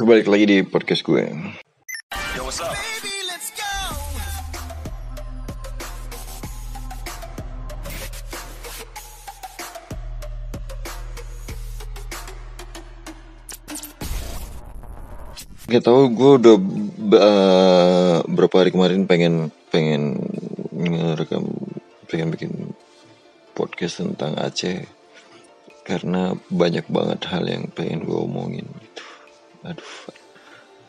Kembali lagi di podcast gue. Yo, what's up? Gak tau gue udah uh, berapa hari kemarin pengen pengen ngerekam pengen bikin podcast tentang Aceh karena banyak banget hal yang pengen gue omongin gitu. Aduh.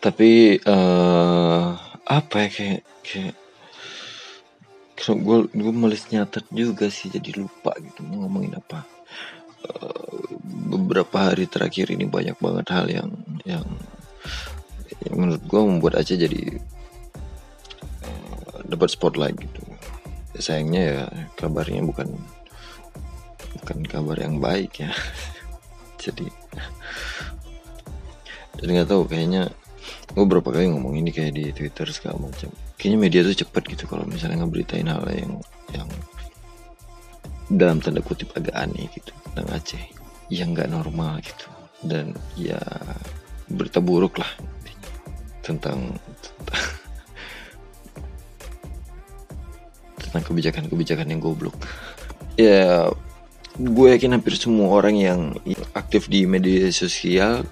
Tapi uh, apa ya kayak kayak gue gue males nyatet juga sih jadi lupa gitu mau ngomongin apa. Uh, beberapa hari terakhir ini banyak banget hal yang yang yang menurut gue membuat Aceh jadi uh, dapat spotlight gitu sayangnya ya kabarnya bukan bukan kabar yang baik ya jadi dan nggak tahu kayaknya gue berapa kali ngomong ini kayak di Twitter segala macam. Kayaknya media tuh cepet gitu kalau misalnya ngeberitain hal yang yang dalam tanda kutip agak aneh gitu tentang Aceh. Yang nggak normal gitu. Dan ya berita buruk lah tentang tentang kebijakan-kebijakan yang goblok. Ya, gue yakin hampir semua orang yang aktif di media sosial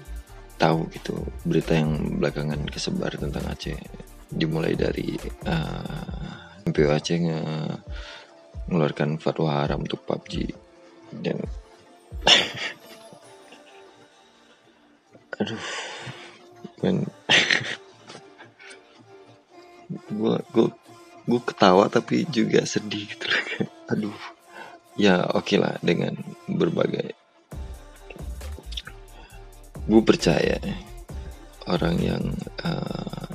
tahu gitu berita yang belakangan kesebar tentang Aceh. Dimulai dari uh, MPO Aceh nge mengeluarkan fatwa haram untuk PUBG dan aduh men. Gue gue gue ketawa tapi juga sedih gitu. Aduh. Ya oke okay lah dengan berbagai gue percaya orang yang uh,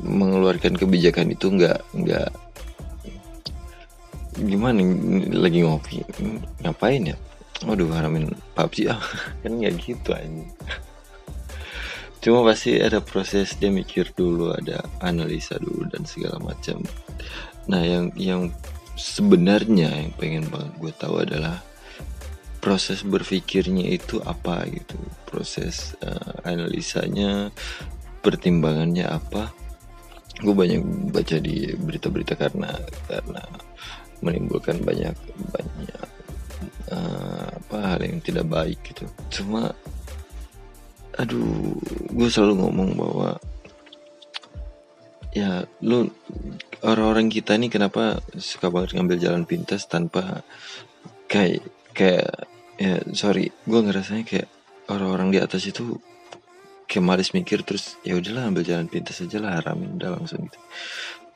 mengeluarkan kebijakan itu nggak nggak gimana lagi ngopi ngapain ya? Waduh haramin PUBG ah kan nggak gitu aja cuma pasti ada proses dia mikir dulu ada analisa dulu dan segala macam. Nah yang yang sebenarnya yang pengen banget gue tahu adalah proses berpikirnya itu apa gitu? Proses uh, analisanya pertimbangannya apa? Gue banyak baca di berita-berita karena karena menimbulkan banyak banyak uh, apa hal yang tidak baik gitu. Cuma aduh gue selalu ngomong bahwa ya lu orang-orang kita nih kenapa suka banget ngambil jalan pintas tanpa kayak kayak ya sorry. Gue ngerasanya kayak orang-orang di atas itu kayak malis mikir terus ya udahlah ambil jalan pintas aja lah haramin udah langsung gitu.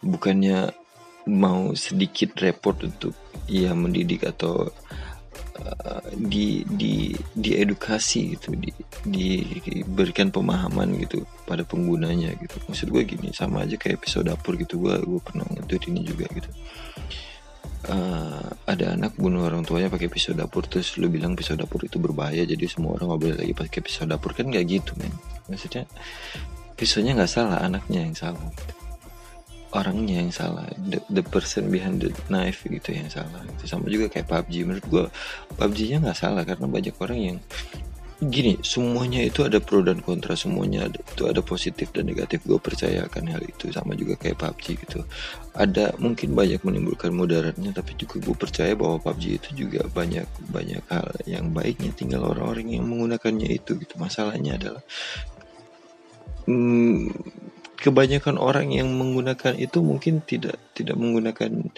Bukannya mau sedikit repot untuk ya mendidik atau uh, di di diedukasi gitu di diberikan pemahaman gitu pada penggunanya gitu. Maksud gue gini sama aja kayak episode dapur gitu gue gue pernah ngetweet ini juga gitu uh, ada anak bunuh orang tuanya pakai pisau dapur terus lu bilang pisau dapur itu berbahaya jadi semua orang nggak boleh lagi pakai pisau dapur. Kan nggak gitu men. Maksudnya pisaunya nggak salah anaknya yang salah. Orangnya yang salah. The, the person behind the knife gitu yang salah. Itu sama juga kayak PUBG menurut gue PUBG nya nggak salah karena banyak orang yang gini semuanya itu ada pro dan kontra semuanya ada, itu ada positif dan negatif. Gue percaya akan hal itu sama juga kayak PUBG gitu. Ada mungkin banyak menimbulkan mudaratnya tapi juga gue percaya bahwa PUBG itu juga banyak banyak hal yang baiknya. Tinggal orang-orang yang menggunakannya itu gitu. Masalahnya adalah hmm, kebanyakan orang yang menggunakan itu mungkin tidak tidak menggunakan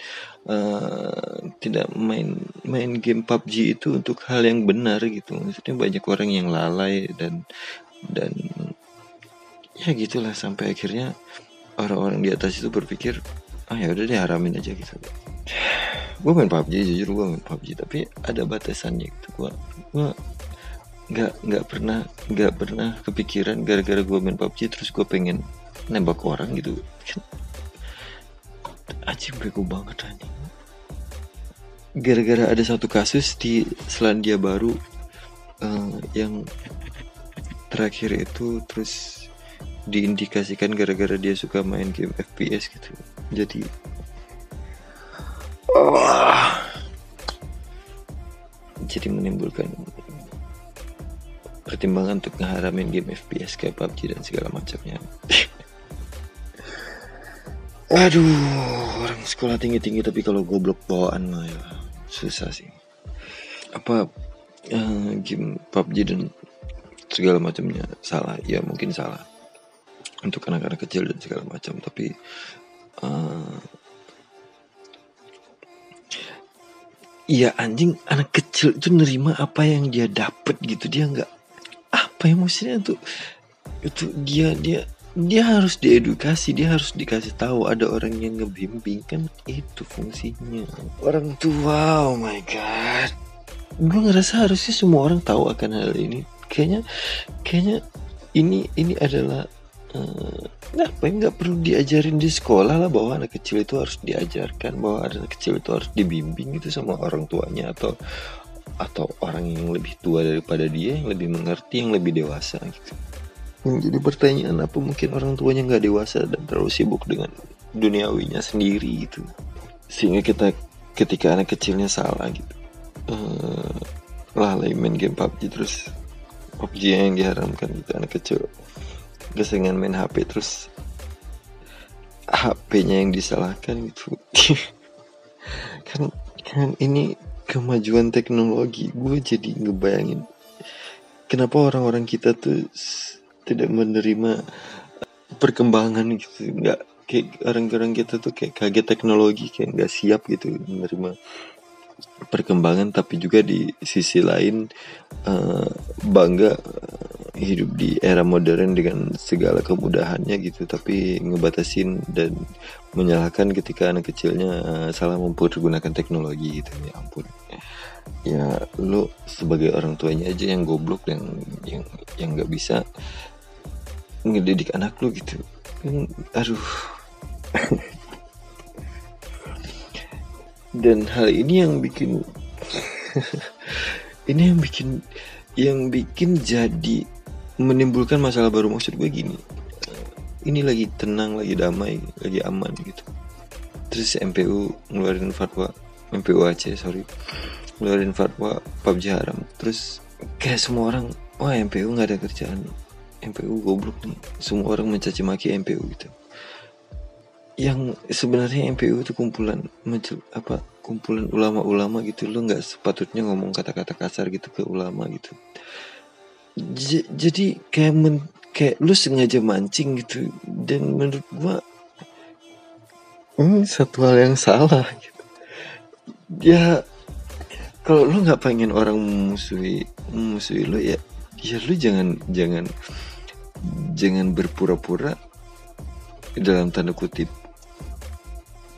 uh, tidak main main game PUBG itu untuk hal yang benar gitu. Maksudnya banyak orang yang lalai dan dan ya gitulah sampai akhirnya orang-orang di atas itu berpikir ah ya udah deh haramin aja gitu. Gue main PUBG jujur gue main PUBG tapi ada batasannya gitu. Gue gue nggak nggak pernah nggak pernah kepikiran gara-gara gue main PUBG terus gue pengen nembak orang gitu anjing bego banget anjing. Gara-gara ada satu kasus di Selandia Baru uh, yang terakhir itu terus diindikasikan gara-gara dia suka main game FPS gitu. Jadi oh, jadi menimbulkan pertimbangan untuk ngeharamin game FPS kayak PUBG dan segala macamnya aduh orang sekolah tinggi tinggi tapi kalau goblok bawaan mah ya susah sih. Apa uh, game PUBG dan segala macamnya salah. Ya mungkin salah. Untuk anak-anak kecil dan segala macam tapi uh, anjing anak kecil itu nerima apa yang dia dapat gitu. Dia nggak apa yang maksudnya tuh itu dia dia dia harus diedukasi dia harus dikasih tahu ada orang yang ngebimbing kan itu fungsinya. Orang tua oh my god. Gue ngerasa harusnya semua orang tahu akan hal ini. Kayaknya kayaknya ini ini adalah uh, apa yang nggak perlu diajarin di sekolah lah bahwa anak kecil itu harus diajarkan bahwa anak kecil itu harus dibimbing itu sama orang tuanya atau atau orang yang lebih tua daripada dia yang lebih mengerti yang lebih dewasa gitu jadi pertanyaan apa mungkin orang tuanya nggak dewasa dan terlalu sibuk dengan duniawinya sendiri gitu? Sehingga kita ketika anak kecilnya salah gitu. Uh, lalai main game PUBG terus PUBG yang diharamkan gitu anak kecil keseringan main HP terus HP-nya yang disalahkan gitu. Kan kan ini kemajuan teknologi. Gue jadi ngebayangin kenapa orang-orang kita tuh tidak menerima perkembangan gitu. Nggak kayak orang-orang kita tuh kayak kaget teknologi kayak nggak siap gitu menerima perkembangan. Tapi juga di sisi lain uh, bangga hidup di era modern dengan segala kemudahannya gitu. Tapi ngebatasin dan menyalahkan ketika anak kecilnya salah mempergunakan teknologi gitu. Ya ampun. Ya lo sebagai orang tuanya aja yang goblok yang yang yang nggak bisa ngedidik anak lo gitu. Kan aduh. Dan hal ini yang bikin ini yang bikin yang bikin jadi menimbulkan masalah baru. Maksud gue gini ini lagi tenang lagi damai lagi aman gitu. Terus MPU ngeluarin fatwa MPU Aceh sorry. Ngeluarin fatwa PUBG haram. Terus kayak semua orang wah MPU nggak ada kerjaan MPU goblok nih. Semua orang mencaci maki MPU gitu. Yang sebenarnya MPU itu kumpulan apa kumpulan ulama-ulama gitu. Lo nggak sepatutnya ngomong kata-kata kasar gitu ke ulama gitu. J jadi kayak men kayak lu sengaja mancing gitu. Dan menurut gua ini satu hal yang salah gitu. ya kalau lu nggak pengen orang memusuhi memusuhi lu ya ya lu jangan jangan jangan berpura-pura dalam tanda kutip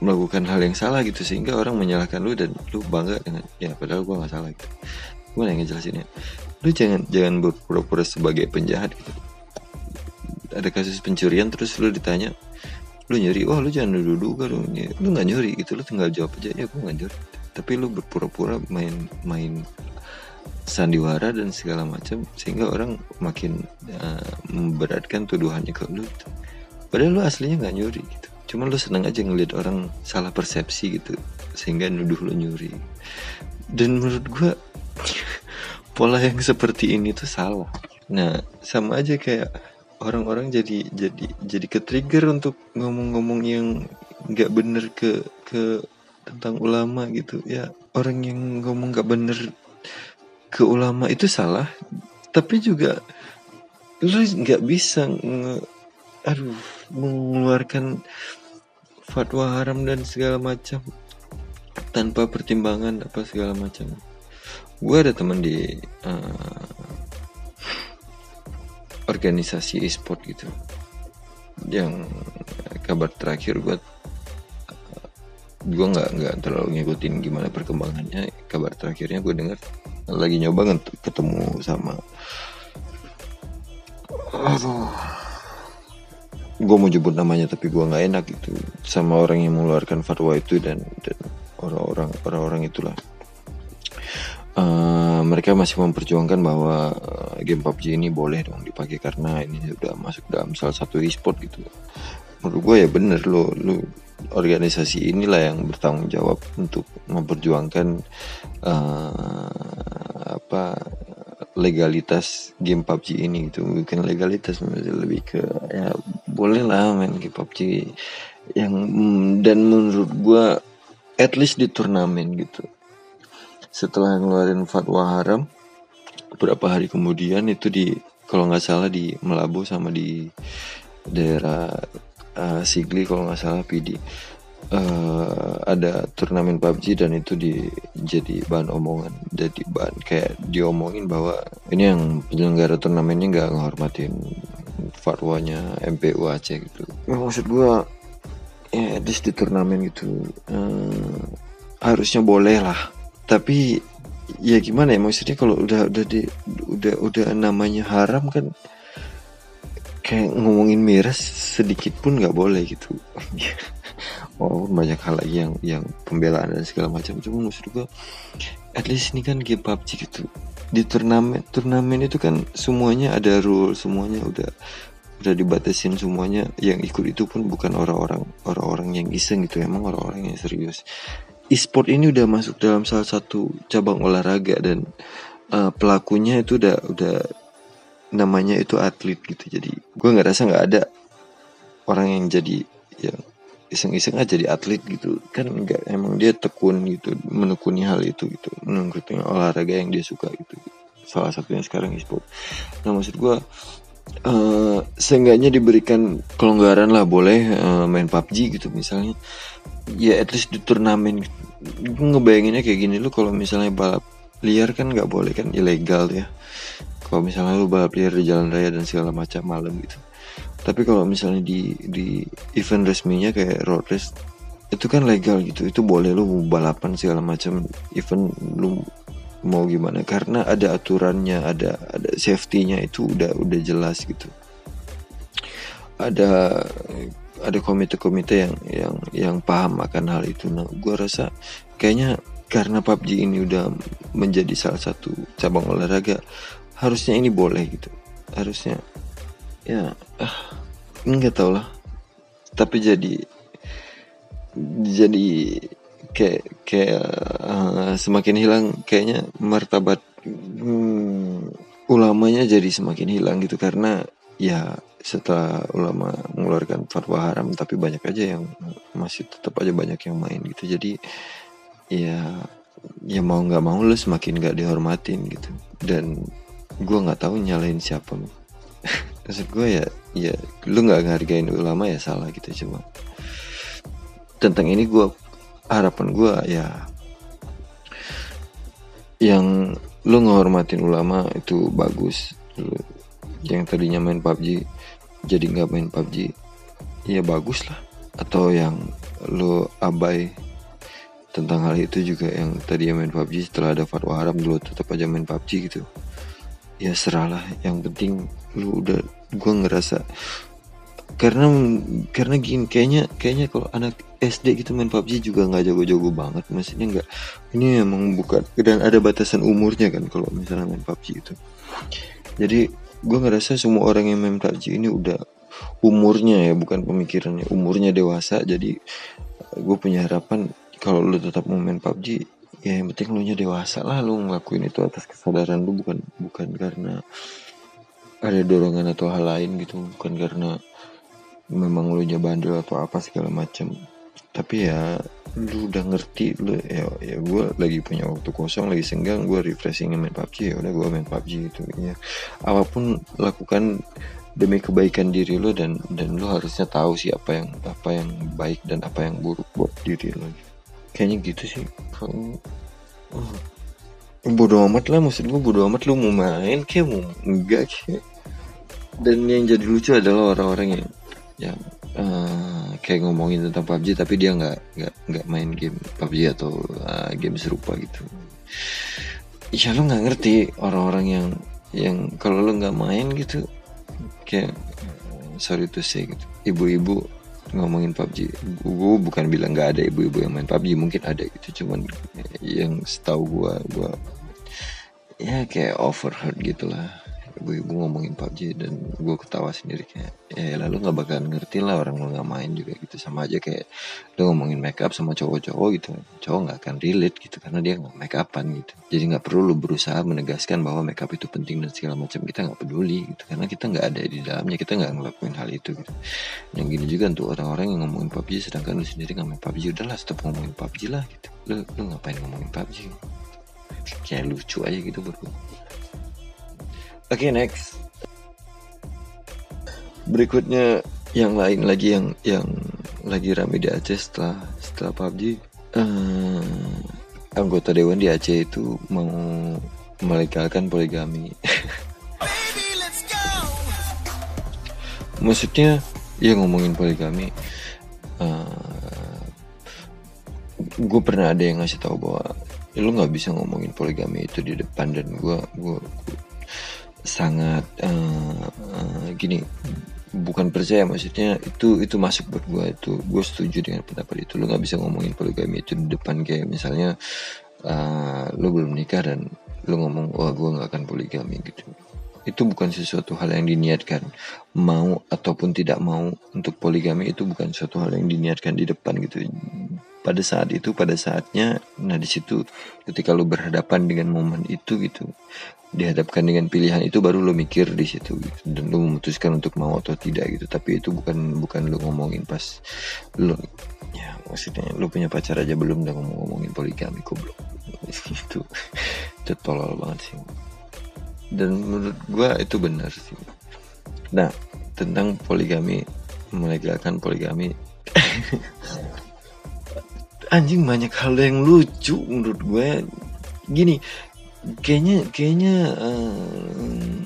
melakukan hal yang salah gitu sehingga orang menyalahkan lu dan lu bangga dengan ya padahal gua nggak salah gitu. Gue yang ngejelasin ya. Lu jangan jangan berpura-pura sebagai penjahat gitu. Ada kasus pencurian terus lu ditanya lu nyuri? Wah lu jangan duduk kan lu lu nggak nyuri? Gitu lu tinggal jawab aja. Ya gue nggak nyuri. Tapi lu berpura-pura main main sandiwara dan segala macam sehingga orang makin uh, memberatkan tuduhannya ke lu. Padahal lu aslinya nggak nyuri gitu. Cuma lu seneng aja ngeliat orang salah persepsi gitu sehingga nuduh lu nyuri. Dan menurut gue pola yang seperti ini tuh salah. Nah sama aja kayak orang-orang jadi jadi jadi ke trigger untuk ngomong-ngomong yang nggak bener ke ke tentang ulama gitu. Ya orang yang ngomong nggak bener ke ulama itu salah tapi juga lu nggak bisa nge, aduh mengeluarkan fatwa haram dan segala macam tanpa pertimbangan apa segala macam. Gue ada teman di uh, organisasi e-sport gitu yang kabar terakhir gue gue nggak nggak terlalu ngikutin gimana perkembangannya. Kabar terakhirnya gue dengar lagi nyoba ketemu sama aduh. Gue mau jemput namanya tapi gue nggak enak gitu. Sama orang yang mengeluarkan fatwa itu dan orang-orang orang-orang itulah. Uh, mereka masih memperjuangkan bahwa uh, game PUBG ini boleh dong dipakai karena ini sudah masuk dalam salah satu e-sport gitu. Menurut gue ya bener lo, lo organisasi inilah yang bertanggung jawab untuk memperjuangkan uh, apa legalitas game PUBG ini gitu. Bukan legalitas lebih ke ya boleh lah main game PUBG yang dan menurut gua at least di turnamen gitu. Setelah ngeluarin fatwa haram beberapa hari kemudian itu di kalau nggak salah di Melabu sama di daerah uh, Sigli kalau nggak salah PD uh, ada turnamen PUBG dan itu di jadi bahan omongan. Jadi bahan kayak diomongin bahwa ini yang penyelenggara turnamennya nggak ngehormatin fatwanya MPU Aceh gitu. Ya, maksud gua ya di di turnamen gitu uh, harusnya boleh lah. Tapi ya gimana ya maksudnya kalau udah udah di udah udah namanya haram kan kayak ngomongin miras sedikit pun nggak boleh gitu. Walaupun banyak hal lagi yang yang pembelaan dan segala macam. Cuma maksud gue at least ini kan game PUBG gitu. Di turnamen turnamen itu kan semuanya ada rule semuanya udah udah dibatasin semuanya. Yang ikut itu pun bukan orang-orang orang-orang yang iseng gitu. Emang orang-orang yang serius. E-sport ini udah masuk dalam salah satu cabang olahraga dan uh, pelakunya itu udah udah namanya itu atlet gitu. Jadi gue nggak rasa nggak ada orang yang jadi yang iseng-iseng aja jadi atlet gitu. Kan enggak emang dia tekun gitu menekuni hal itu gitu. Menekuni olahraga yang dia suka gitu. Salah satunya sekarang e-sport. Nah maksud gue uh, seenggaknya diberikan kelonggaran lah boleh uh, main PUBG gitu misalnya. Ya at least di turnamen gitu. ngebayanginnya kayak gini lu kalau misalnya balap liar kan nggak boleh kan ilegal ya kalau misalnya lu balap liar di jalan raya dan segala macam malam gitu. Tapi kalau misalnya di di event resminya kayak road race itu kan legal gitu. Itu boleh lu balapan segala macam event lu mau gimana. Karena ada aturannya ada ada safety-nya itu udah udah jelas gitu. Ada ada komite-komite yang yang yang paham akan hal itu. Nah gue rasa kayaknya karena PUBG ini udah menjadi salah satu cabang olahraga harusnya ini boleh gitu. Harusnya ya ah, nggak tau lah. Tapi jadi jadi kayak kayak uh, semakin hilang kayaknya martabat hmm, ulamanya jadi semakin hilang gitu. Karena ya setelah ulama mengeluarkan fatwa haram tapi banyak aja yang masih tetap aja banyak yang main gitu. Jadi ya ya mau nggak mau lu semakin nggak dihormatin gitu. Dan gue nggak tahu nyalain siapa maksud gue ya ya lu nggak ngargain ulama ya salah gitu cuma tentang ini gue harapan gue ya yang lu ngehormatin ulama itu bagus. Lu, yang tadinya main PUBG jadi nggak main PUBG ya bagus lah. Atau yang lu abai tentang hal itu juga yang tadi main PUBG setelah ada fatwa haram dulu tetap aja main PUBG gitu ya serahlah yang penting lu udah gue ngerasa karena karena gini kayaknya kayaknya kalau anak SD gitu main PUBG juga nggak jago-jago banget maksudnya nggak ini emang bukan dan ada batasan umurnya kan kalau misalnya main PUBG itu jadi gue ngerasa semua orang yang main PUBG ini udah umurnya ya bukan pemikirannya umurnya dewasa jadi gue punya harapan kalau lu tetap mau main PUBG ya yang penting lu nya dewasa lah lu ngelakuin itu atas kesadaran lu bukan bukan karena ada dorongan atau hal lain gitu bukan karena memang lu nya atau apa segala macam tapi ya lu udah ngerti lu ya ya gue lagi punya waktu kosong lagi senggang gue refreshing main PUBG ya udah gue main PUBG gitu ya. Apa pun lakukan demi kebaikan diri lo dan dan lo harusnya tahu sih apa yang apa yang baik dan apa yang buruk buat diri lo kayaknya gitu sih. Bodoh amat lah maksud gue bodoh amat. Lu mau main kayak mau enggak kayak dan yang jadi lucu adalah orang-orang yang yang uh, kayak ngomongin tentang PUBG tapi dia nggak nggak nggak main game PUBG atau uh, game serupa gitu. Ya lo nggak ngerti orang-orang yang yang kalau lo nggak main gitu kayak sorry to say gitu ibu-ibu ngomongin PUBG gue bukan bilang nggak ada ibu-ibu yang main PUBG mungkin ada gitu. Cuman yang setahu gue gue ya kayak overheard gitulah ibu-ibu ngomongin PUBG dan gue ketawa sendiri kayak ya lalu nggak bakalan ngerti lah orang lo nggak main juga gitu. Sama aja kayak lo ngomongin make up sama cowok-cowok gitu cowok nggak akan relate gitu karena dia nggak make upan gitu. Jadi nggak perlu lo berusaha menegaskan bahwa make up itu penting dan segala macam. Kita nggak peduli gitu karena kita nggak ada di dalamnya kita nggak ngelakuin hal itu gitu. Yang gini juga untuk orang-orang yang ngomongin PUBG sedangkan lo sendiri nggak main PUBG udahlah stop ngomongin PUBG lah gitu. Lo lo ngapain ngomongin PUBG kayak lucu aja gitu bro Oke next. Berikutnya yang lain lagi yang yang lagi rame di Aceh setelah setelah PUBG. eh, anggota dewan di Aceh itu mau melegalkan poligami. Maksudnya ya ngomongin poligami. gue pernah ada yang ngasih tahu bahwa "Ya, lu nggak bisa ngomongin poligami itu di depan dan gue gue sangat eh, eh, gini bukan percaya maksudnya itu itu masuk buat gue itu gue setuju dengan pendapat itu. Lu nggak bisa ngomongin poligami itu di depan kayak misalnya eh, lu belum nikah dan lu ngomong wah gue nggak akan poligami gitu. Itu bukan sesuatu hal yang diniatkan. Mau ataupun tidak mau untuk poligami itu bukan suatu hal yang diniatkan di depan gitu pada saat itu pada saatnya nah di situ ketika lu berhadapan dengan momen itu gitu dihadapkan dengan pilihan itu baru lo mikir di situ gitu. dan lo memutuskan untuk mau atau tidak gitu tapi itu bukan bukan lo ngomongin pas lo ya maksudnya lo punya pacar aja belum udah ngomong ngomongin poligami kok belum itu tolol banget sih dan menurut gua itu benar sih nah tentang poligami melegalkan poligami anjing banyak hal yang lucu menurut gue. Gini kayaknya kayaknya eh,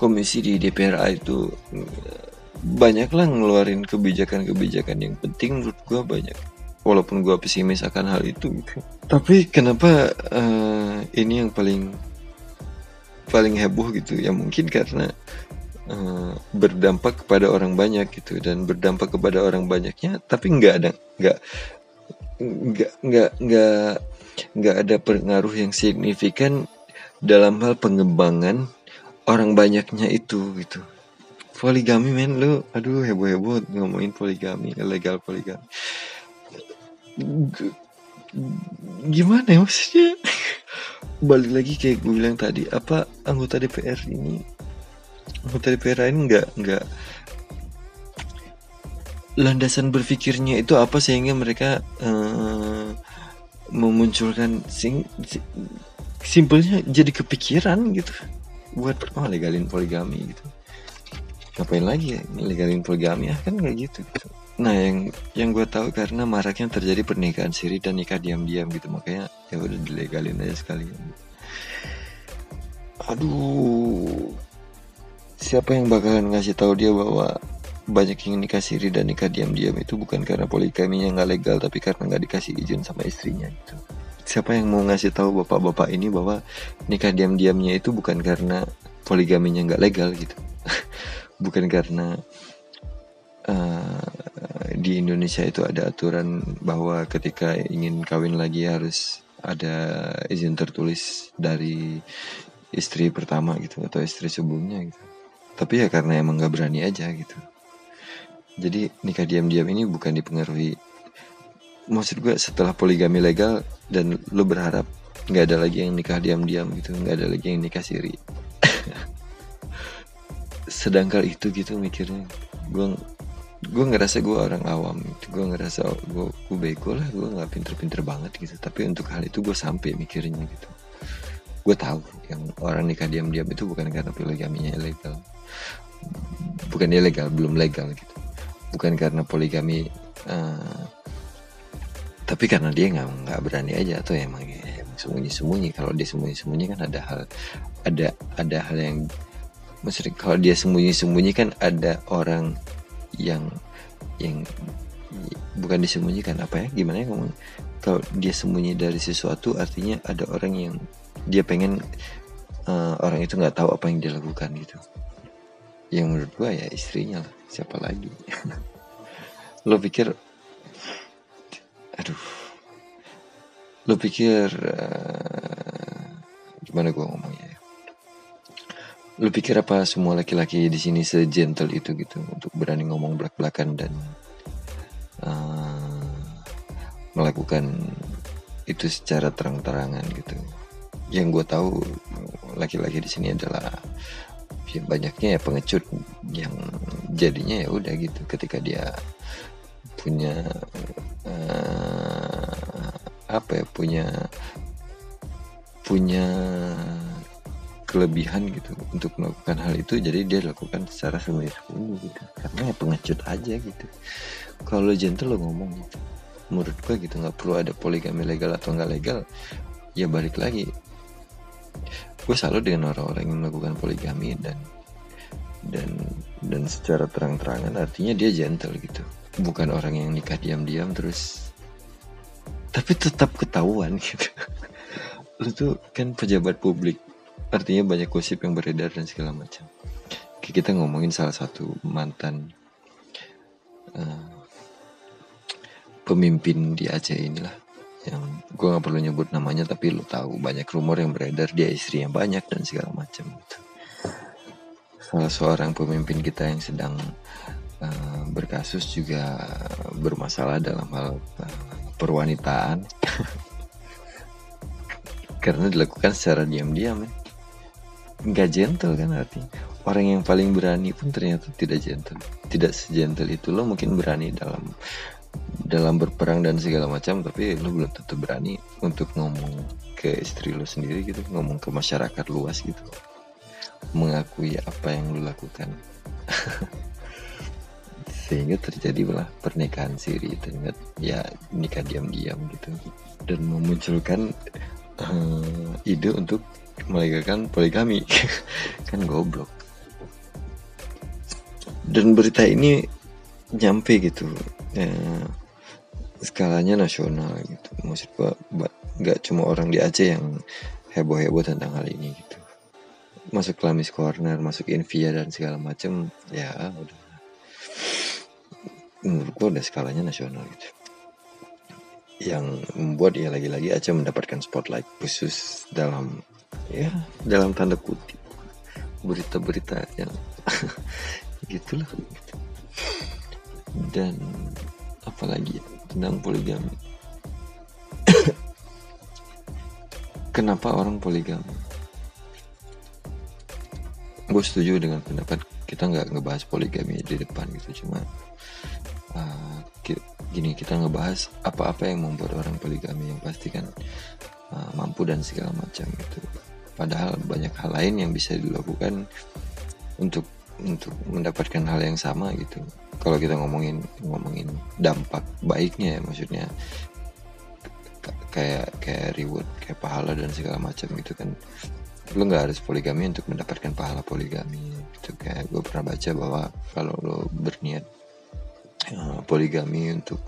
komisi di DPRA itu eh, banyaklah ngeluarin kebijakan-kebijakan yang penting menurut gua banyak. Walaupun gua pesimis akan hal itu gitu. tapi kenapa eh, ini yang paling paling heboh gitu? Ya mungkin karena eh, berdampak kepada orang banyak gitu. Dan berdampak kepada orang banyaknya tapi nggak ada nggak nggak nggak nggak nggak ada pengaruh yang signifikan dalam hal pengembangan orang banyaknya itu gitu. Poligami men lu aduh heboh heboh ngomongin poligami legal poligami. G- gimana ya maksudnya? Balik lagi kayak gue bilang tadi apa anggota DPR ini? Anggota DPR ini nggak nggak landasan berpikirnya itu apa sehingga mereka eh, memunculkan sing, si- simpelnya jadi kepikiran gitu. Buat oh legalin poligami gitu. Ngapain lagi ya? Legalin poligami ya kan nggak gitu, gitu. Nah yang yang gue tahu karena maraknya terjadi pernikahan siri dan nikah diam-diam gitu. Makanya ya udah dilegalin aja sekalian. Aduh. Siapa yang bakalan ngasih tahu dia bahwa banyak yang nikah siri dan nikah diam-diam itu bukan karena poligaminya nggak legal tapi karena nggak dikasih izin sama istrinya gitu. Siapa yang mau ngasih tahu bapak-bapak ini bahwa nikah diam-diamnya itu bukan karena poligaminya nggak legal gitu, bukan karena eh, di Indonesia itu ada aturan bahwa ketika ingin kawin lagi harus ada izin tertulis dari istri pertama gitu atau istri sebelumnya gitu. Tapi ya karena emang nggak berani aja gitu. Jadi nikah diam-diam ini bukan dipengaruhi. Maksud gue setelah poligami legal dan lo berharap nggak ada lagi yang nikah diam-diam gitu, nggak ada lagi yang nikah siri. Sedangkal itu gitu mikirnya, gue gue ngerasa gue orang awam gitu. gue ngerasa gue gue bego lah gue nggak pinter-pinter banget gitu tapi untuk hal itu gue sampai mikirnya gitu gue tahu yang orang nikah diam-diam itu bukan karena poligaminya ilegal bukan ilegal belum legal gitu bukan karena poligami eh, tapi karena dia nggak nggak berani aja atau emang, emang sembunyi-sembunyi. Kalau dia sembunyi-sembunyi kan ada hal ada ada hal yang maksudnya kalau dia sembunyi-sembunyi kan ada orang yang yang bukan disembunyikan. Apa ya? Gimana ya ngomong kalau dia sembunyi dari sesuatu artinya ada orang yang dia pengen eh, orang itu nggak tahu apa yang dia lakukan gitu yang menurut gua ya istrinya lah. Siapa lagi? Lo pikir aduh. Lo pikir eh, gimana gua ngomongnya ya? Lu pikir apa semua laki-laki di sini segentle itu gitu untuk berani ngomong belak-belakan dan uh, melakukan itu secara terang-terangan gitu? Yang gue tahu laki-laki di sini adalah ya banyaknya ya pengecut yang jadinya ya udah gitu. Ketika dia punya uh, apa ya punya punya kelebihan gitu untuk melakukan hal itu jadi dia lakukan secara sembunyi-sembunyi gitu. Karena ya pengecut aja gitu. Kalau gentle lo ngomong gitu. Menurut gue gitu nggak perlu ada poligami legal atau nggak legal ya balik lagi gue selalu dengan orang-orang yang melakukan poligami dan dan dan secara terang-terangan artinya dia gentle gitu. Bukan orang yang nikah diam-diam terus tapi tetap ketahuan gitu. Lu tuh kan pejabat publik artinya banyak gosip yang beredar dan segala macam. Kita ngomongin salah satu mantan uh, pemimpin di Aceh inilah yang gue nggak perlu nyebut namanya tapi lo tahu banyak rumor yang beredar dia istri yang banyak dan segala macam gitu. salah seorang pemimpin kita yang sedang uh, berkasus juga bermasalah dalam hal uh, perwanitaan. Karena dilakukan secara diam-diam ya. Gentle kan artinya. Orang yang paling berani pun ternyata tidak gentle. Tidak segentle itu. Lo mungkin berani dalam dalam berperang dan segala macam tapi lu belum tentu berani untuk ngomong ke istri lu sendiri gitu ngomong ke masyarakat luas gitu. Mengakui apa yang lu lakukan. Sehingga terjadilah pernikahan siri ternyata ya nikah diam-diam gitu. Dan memunculkan uh, ide untuk melegalkan poligami. Kan goblok. Dan berita ini nyampe gitu ya, skalanya nasional gitu. Maksud gua nggak cuma orang di Aceh yang heboh-heboh tentang hal ini gitu. Masuk Lamis Corner masuk Invia dan segala macem ya udah. Menurut gua udah skalanya nasional gitu. Yang membuat ya lagi-lagi Aceh mendapatkan spotlight khusus dalam ya dalam tanda kutip berita-berita yang gitulah. gitu dan apalagi tentang poligami. Kenapa orang poligami? Gue setuju dengan pendapat kita nggak ngebahas poligami di depan gitu. Cuma uh, gini kita ngebahas apa-apa yang membuat orang poligami yang pasti kan uh, mampu dan segala macam gitu. Padahal banyak hal lain yang bisa dilakukan untuk untuk mendapatkan hal yang sama gitu. Kalau kita ngomongin ngomongin dampak baiknya ya maksudnya kayak kayak reward kayak pahala dan segala macam gitu kan. Lo nggak harus poligami untuk mendapatkan pahala poligami gitu. Kayak gue pernah baca bahwa kalau lo berniat uh, poligami untuk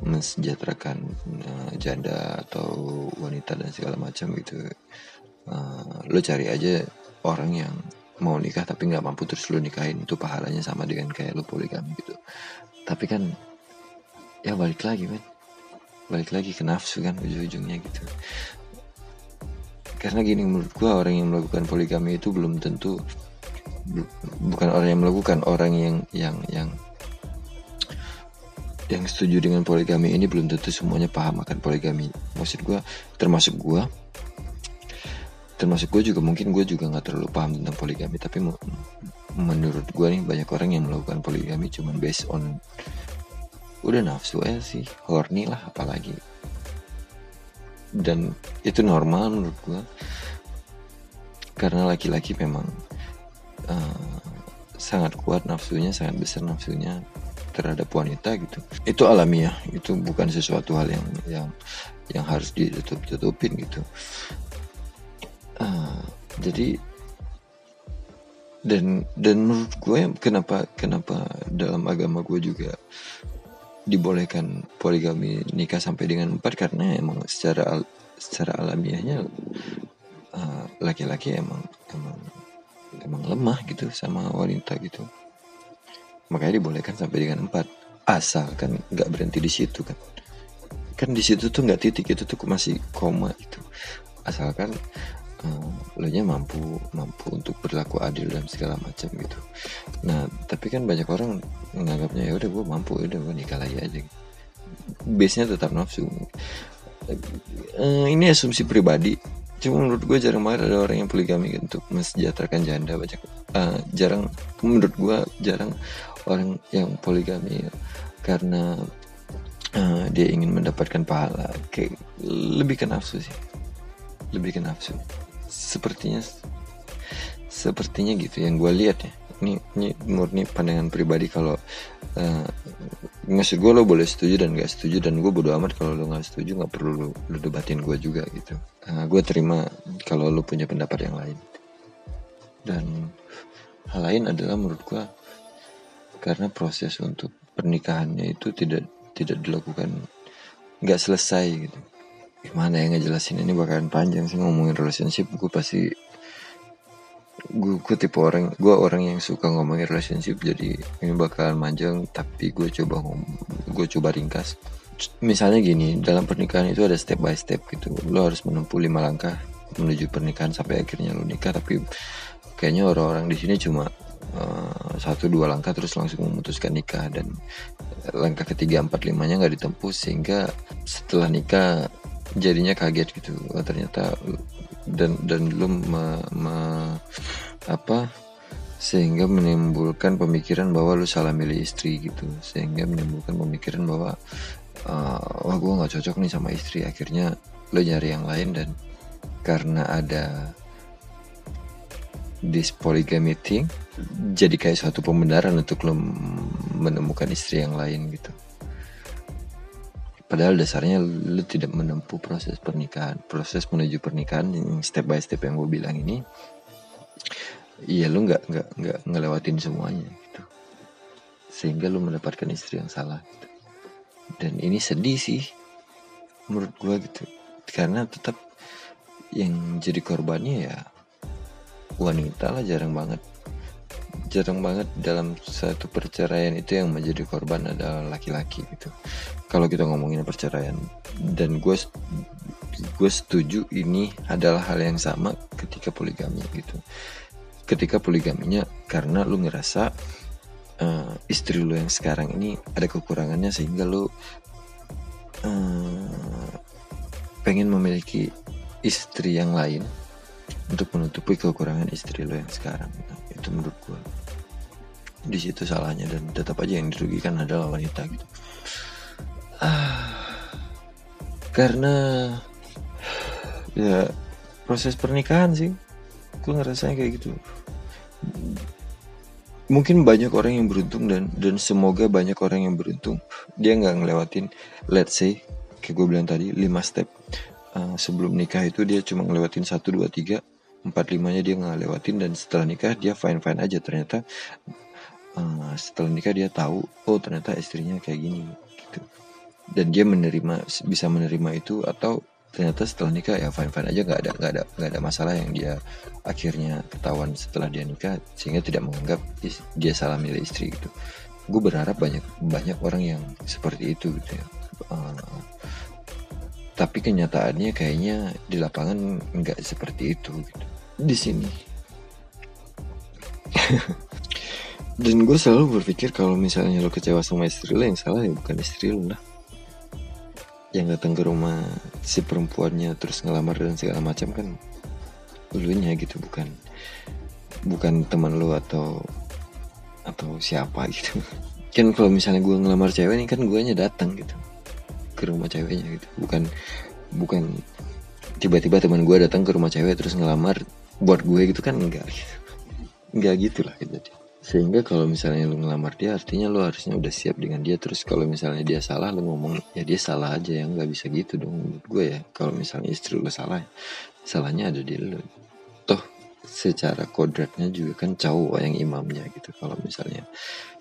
mensejahterakan uh, janda atau wanita dan segala macam gitu uh, lo cari aja orang yang mau nikah tapi nggak mampu terus lu nikahin itu pahalanya sama dengan kayak lu poligami gitu. Tapi kan ya balik lagi kan balik lagi ke nafsu kan ujung-ujungnya gitu. Karena gini menurut gua orang yang melakukan poligami itu belum tentu bukan orang yang melakukan orang yang yang yang yang setuju dengan poligami ini belum tentu semuanya paham akan poligami. Maksud gua termasuk gua termasuk gue juga mungkin gue juga nggak terlalu paham tentang poligami tapi menurut gue nih banyak orang yang melakukan poligami cuman based on udah nafsu aja sih horny lah apalagi. Dan itu normal menurut gue karena laki-laki memang uh, sangat kuat nafsunya sangat besar nafsunya terhadap wanita gitu. Itu alamiah itu bukan sesuatu hal yang yang yang harus ditutup tutupin gitu jadi dan dan menurut gue kenapa kenapa dalam agama gue juga dibolehkan poligami nikah sampai dengan empat? Karena emang secara secara alamiahnya uh, laki-laki uh, emang emang emang lemah gitu sama wanita gitu. Makanya dibolehkan sampai dengan empat. Asal kan nggak berhenti di situ kan. Kan di situ tuh nggak titik itu tuh masih koma itu asalkan uh, lo nya mampu mampu untuk berlaku adil dan segala macam gitu. Nah tapi kan banyak orang menganggapnya ya udah gue mampu ya udah gue nikah lagi aja. Base nya tetap nafsu. Uh, ini asumsi pribadi cuma menurut gue jarang banget ada orang yang poligami untuk mensejahterakan janda banyak uh, jarang menurut gue jarang orang yang poligami karena uh, dia ingin mendapatkan pahala kayak lebih ke nafsu sih. Lebih ke nafsu sepertinya sepertinya gitu yang gue lihat ya. Ini ini murni pandangan pribadi kalau uh, maksud gue lo boleh setuju dan gak setuju dan gue bodo amat kalau lo gak setuju nggak perlu lo, lo debatin gue juga gitu. Uh, gue terima kalau lo punya pendapat yang lain. Dan hal lain adalah menurut gue karena proses untuk pernikahannya itu tidak tidak dilakukan nggak selesai gitu gimana ya ngejelasin ini bakalan panjang sih ngomongin relationship. Gue pasti gue, gue tipe orang gue orang yang suka ngomongin relationship jadi ini bakalan panjang tapi gue coba gue coba ringkas. Misalnya gini dalam pernikahan itu ada step by step gitu. Lo harus menempuh lima langkah menuju pernikahan sampai akhirnya lo nikah tapi kayaknya orang-orang di sini cuma uh, satu dua langkah terus langsung memutuskan nikah dan langkah ketiga empat limanya nggak ditempuh sehingga setelah nikah jadinya kaget gitu. Oh, ternyata dan dan lu me, me, apa sehingga menimbulkan pemikiran bahwa lu salah milih istri gitu. Sehingga menimbulkan pemikiran bahwa uh, wah gue nggak cocok nih sama istri. Akhirnya lo nyari yang lain dan karena ada this polygamy thing jadi kayak suatu pembenaran untuk lo menemukan istri yang lain gitu Padahal dasarnya lu tidak menempuh proses pernikahan, proses menuju pernikahan yang step by step yang gue bilang ini. Iya lu nggak nggak nggak ngelewatin semuanya gitu, sehingga lu mendapatkan istri yang salah. Gitu. Dan ini sedih sih, menurut gue gitu, karena tetap yang jadi korbannya ya wanita lah jarang banget jarang banget dalam satu perceraian itu yang menjadi korban adalah laki-laki gitu. Kalau kita ngomongin perceraian dan gue gue setuju ini adalah hal yang sama ketika poligami gitu. Ketika poligaminya karena lu ngerasa uh, istri lu yang sekarang ini ada kekurangannya sehingga lu uh, pengen memiliki istri yang lain untuk menutupi kekurangan istri lo yang sekarang. Nah, itu menurut gue di situ salahnya dan tetap aja yang dirugikan adalah wanita gitu. Ah, karena ya proses pernikahan sih. Gue ngerasanya kayak gitu. Mungkin banyak orang yang beruntung dan dan semoga banyak orang yang beruntung. Dia nggak ngelewatin let's say kayak gue bilang tadi 5 step. Uh, sebelum nikah itu dia cuma ngelewatin satu dua tiga empat limanya dia nggak lewatin dan setelah nikah dia fine fine aja. Ternyata uh, setelah nikah dia tahu oh ternyata istrinya kayak gini gitu. Dan dia menerima bisa menerima itu atau ternyata setelah nikah ya fine fine aja nggak ada nggak ada nggak ada masalah yang dia akhirnya ketahuan setelah dia nikah sehingga tidak menganggap dia salah milih istri gitu. Gue berharap banyak banyak orang yang seperti itu gitu ya. Uh, tapi kenyataannya kayaknya di lapangan nggak seperti itu gitu. Di sini dan gue selalu berpikir kalau misalnya lo kecewa sama istri lo yang salah ya bukan istri lo lah. Yang datang ke rumah si perempuannya terus ngelamar dan segala macam kan lu nya gitu bukan bukan teman lo atau atau siapa gitu. Kan kalau misalnya gue ngelamar cewek ini kan gue datang gitu ke rumah ceweknya gitu. Bukan bukan tiba-tiba teman gue datang ke rumah cewek terus ngelamar buat gue gitu kan enggak gitu. Enggak gitu lah gitu sehingga kalau misalnya lu ngelamar dia artinya lu harusnya udah siap dengan dia. Terus kalau misalnya dia salah lu ngomong ya dia salah aja ya nggak bisa gitu dong. Menurut gue ya kalau misalnya istri lu salah salahnya ada di lu. Toh secara kodratnya juga kan cowok yang imamnya gitu. Kalau misalnya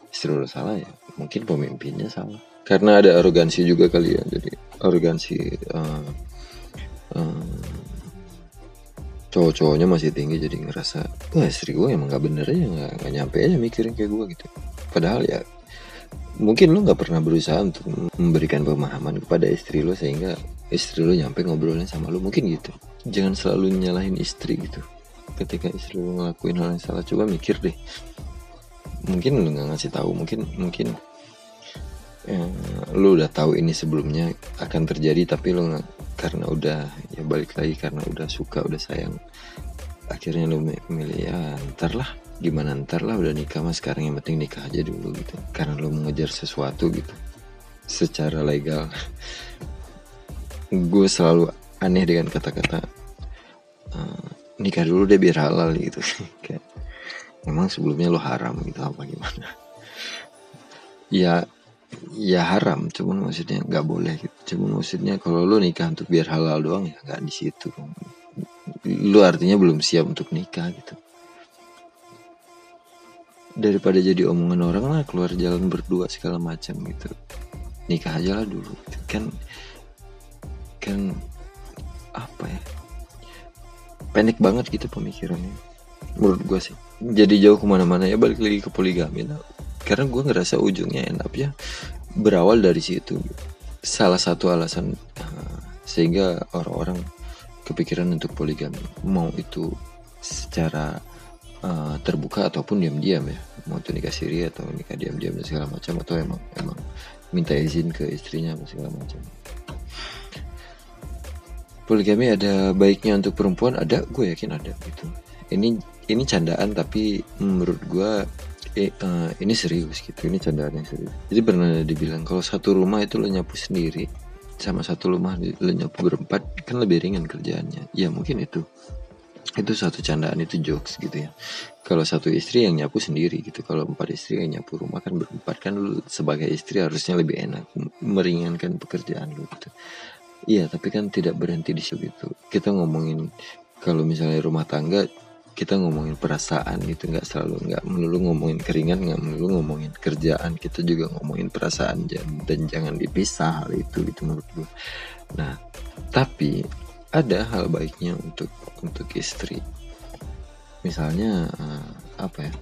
istri lu salah ya mungkin pemimpinnya salah. Karena ada arogansi juga kali ya. Jadi arogansi uh, uh, cowok-cowoknya masih tinggi jadi ngerasa wah istri gue emang gak bener aja gak, gak nyampe aja mikirin kayak gue gitu. Padahal ya mungkin lo gak pernah berusaha untuk memberikan pemahaman kepada istri lo sehingga istri lo nyampe ngobrolnya sama lo mungkin gitu. Jangan selalu nyalahin istri gitu. Ketika istri lu ngelakuin hal yang salah coba mikir deh. Mungkin lu nggak ngasih tahu mungkin mungkin eh, lu udah tahu ini sebelumnya akan terjadi tapi lu nggak karena udah ya balik lagi karena udah suka udah sayang. Akhirnya lu milih ya ntar lah gimana ntar lah udah nikah mas sekarang yang penting nikah aja dulu gitu. Karena lu mengejar sesuatu gitu secara legal. Gue selalu aneh dengan kata-kata uh, nikah dulu deh biar halal gitu. Kayak memang sebelumnya lo haram gitu apa gimana? Ya ya haram. Cuman maksudnya nggak boleh gitu. Cuman maksudnya kalau lo nikah untuk biar halal doang ya nggak di situ. Lu artinya belum siap untuk nikah gitu. Daripada jadi omongan orang lah keluar jalan berdua segala macam gitu. Nikah aja lah dulu. Gitu. kan kan apa ya? Panik banget gitu pemikirannya. Menurut gue sih. Jadi jauh ke mana-mana. Ya balik lagi ke poligami nah, karena gue ngerasa ujungnya enak ya berawal dari situ. Salah satu alasan uh, sehingga orang-orang kepikiran untuk poligami mau itu secara uh, terbuka ataupun diam-diam ya. Mau itu nikah siri atau nikah diam-diam dan segala macam atau emang emang minta izin ke istrinya dan segala macam. Poligami ada baiknya untuk perempuan? Ada gue yakin ada gitu. Ini ini candaan tapi menurut gue eh, uh, ini serius gitu ini candaan yang serius. Jadi pernah dibilang kalau satu rumah itu lo nyapu sendiri sama satu rumah lo nyapu berempat kan lebih ringan kerjaannya. Ya mungkin itu itu satu candaan itu jokes gitu ya. Kalau satu istri yang nyapu sendiri gitu kalau empat istri yang nyapu rumah kan berempat kan lu sebagai istri harusnya lebih enak meringankan pekerjaan lu gitu. Iya tapi kan tidak berhenti di situ gitu. Kita ngomongin kalau misalnya rumah tangga kita ngomongin perasaan gitu nggak selalu nggak melulu ngomongin keringan nggak melulu ngomongin kerjaan kita juga ngomongin perasaan dan jangan dipisah hal itu gitu menurut gue nah tapi ada hal baiknya untuk untuk istri. Misalnya uh, apa ya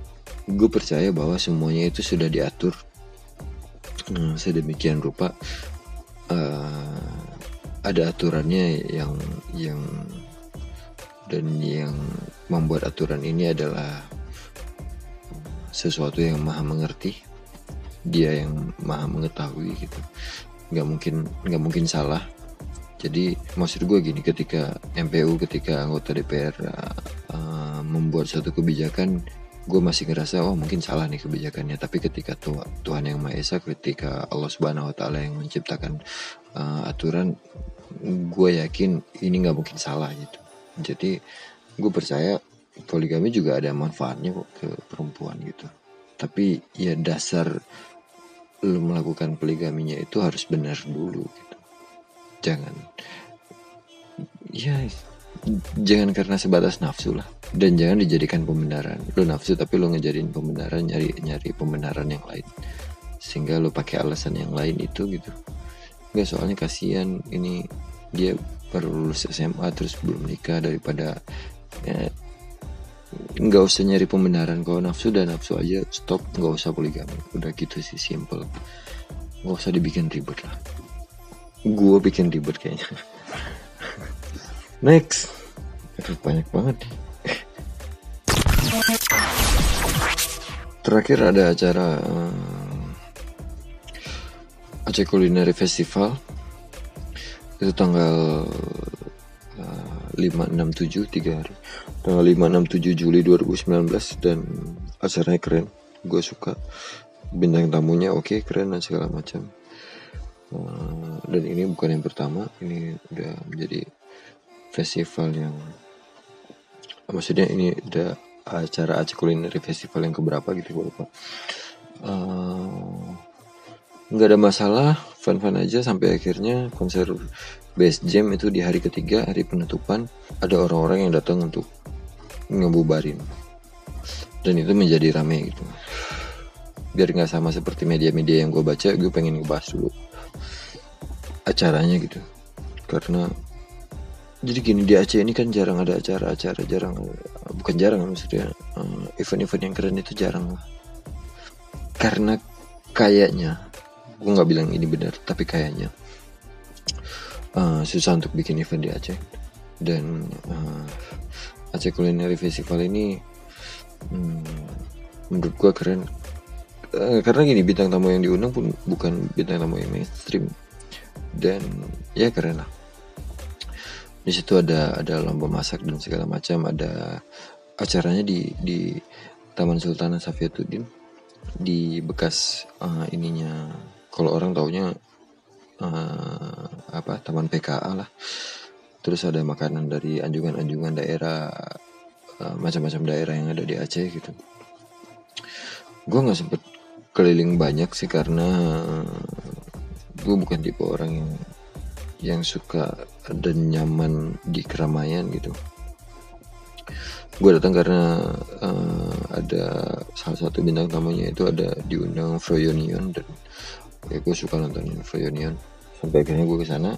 gue percaya bahwa semuanya itu sudah diatur. Uh, sedemikian rupa uh, ada aturannya yang yang dan yang membuat aturan ini adalah sesuatu yang maha mengerti. Dia yang maha mengetahui gitu. Nggak mungkin nggak mungkin salah. Jadi maksud gue gini ketika MPU ketika anggota DPR uh, uh, membuat suatu kebijakan gue masih ngerasa oh mungkin salah nih kebijakannya. Tapi ketika Tuhan yang Maha Esa ketika Allah Subhanahu Wa Taala yang menciptakan uh, aturan gue yakin ini nggak mungkin salah gitu jadi gue percaya poligami juga ada manfaatnya kok ke perempuan gitu. Tapi ya dasar lu melakukan poligaminya itu harus benar dulu gitu. Jangan ya jangan karena sebatas nafsu lah. Dan jangan dijadikan pembenaran. Lu nafsu tapi lu ngejadiin pembenaran nyari nyari pembenaran yang lain. Sehingga lu pakai alasan yang lain itu gitu. Nggak soalnya kasihan ini dia baru lulus SMA terus belum nikah daripada ya, nggak usah nyari pembenaran. Kalau nafsu dan nafsu aja stop nggak usah poligami udah gitu sih simple. Nggak usah dibikin ribet lah. Gue bikin ribet kayaknya. Next. Aduh, banyak banget. Terakhir ada acara uh, Aceh Culinary Festival itu tanggal uh, 567 tiga hari. Tanggal 567 Juli 2019 dan acaranya keren. Gue suka. Bintang tamunya oke okay, keren dan segala macam. Uh, dan ini bukan yang pertama. Ini udah menjadi festival yang maksudnya ini udah acara Aceh Culinary Festival yang keberapa gitu gue lupa. Uh, nggak ada masalah fan-fan aja sampai akhirnya konser best jam itu di hari ketiga hari penutupan ada orang-orang yang datang untuk ngebubarin. Dan itu menjadi rame gitu. Biar nggak sama seperti media-media yang gue baca gue pengen ngebahas dulu acaranya gitu. Karena jadi gini di Aceh ini kan jarang ada acara-acara jarang bukan jarang maksudnya eh, event-event yang keren itu jarang lah. Karena kayaknya gue nggak bilang ini benar tapi kayaknya uh, susah untuk bikin event di Aceh. Dan uh, Aceh Culinary Festival ini hmm, menurut gua keren. Uh, karena gini bintang tamu yang diundang pun bukan bintang tamu yang mainstream. Dan ya keren lah. Di situ ada ada lomba masak dan segala macam. Ada acaranya di di Taman Sultan Safiatuddin. Di bekas uh, ininya kalau orang taunya uh, apa Taman PKA lah. Terus ada makanan dari anjungan-anjungan daerah uh, macam-macam daerah yang ada di Aceh gitu. Gue nggak sempet keliling banyak sih karena gue bukan tipe orang yang yang suka dan nyaman di keramaian gitu. Gue datang karena uh, ada salah satu bintang tamunya itu ada diundang Froyonion dan ya gue suka nontonin Froyonion sampai akhirnya gue ke sana.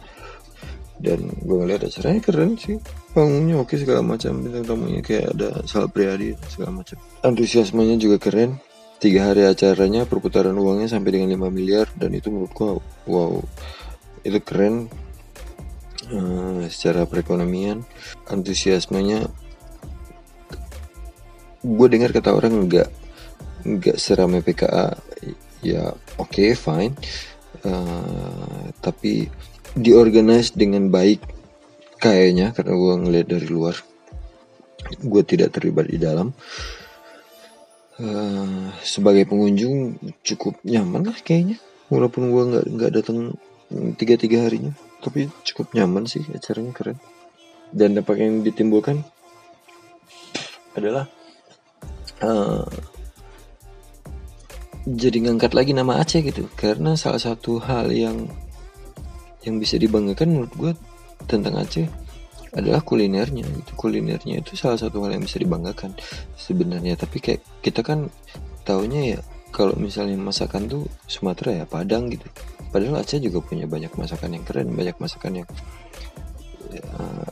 Dan gue ngeliat acaranya keren sih. Panggungnya oke segala macam. Bintang tamunya kayak ada Sal Priadi segala macam. Antusiasmenya juga keren. Tiga hari acaranya perputaran uangnya sampai dengan 5 miliar. Dan itu menurut gue wow. Itu keren. Uh, secara perekonomian antusiasmenya gue dengar kata orang nggak nggak seramai PKA ya oke okay, fine. Uh, tapi diorganize dengan baik kayaknya karena gue ngeliat dari luar gue tidak terlibat di dalam. Uh, sebagai pengunjung cukup nyaman lah kayaknya walaupun gue nggak nggak datang tiga tiga harinya tapi cukup nyaman sih acaranya keren. Dan dampak yang ditimbulkan adalah uh, jadi ngangkat lagi nama Aceh gitu. Karena salah satu hal yang yang bisa dibanggakan menurut gue tentang Aceh adalah kulinernya gitu. Kulinernya itu salah satu hal yang bisa dibanggakan sebenarnya. Tapi kayak kita kan taunya ya kalau misalnya masakan tuh Sumatera ya Padang gitu. Padahal Aceh juga punya banyak masakan yang keren banyak masakan yang ya,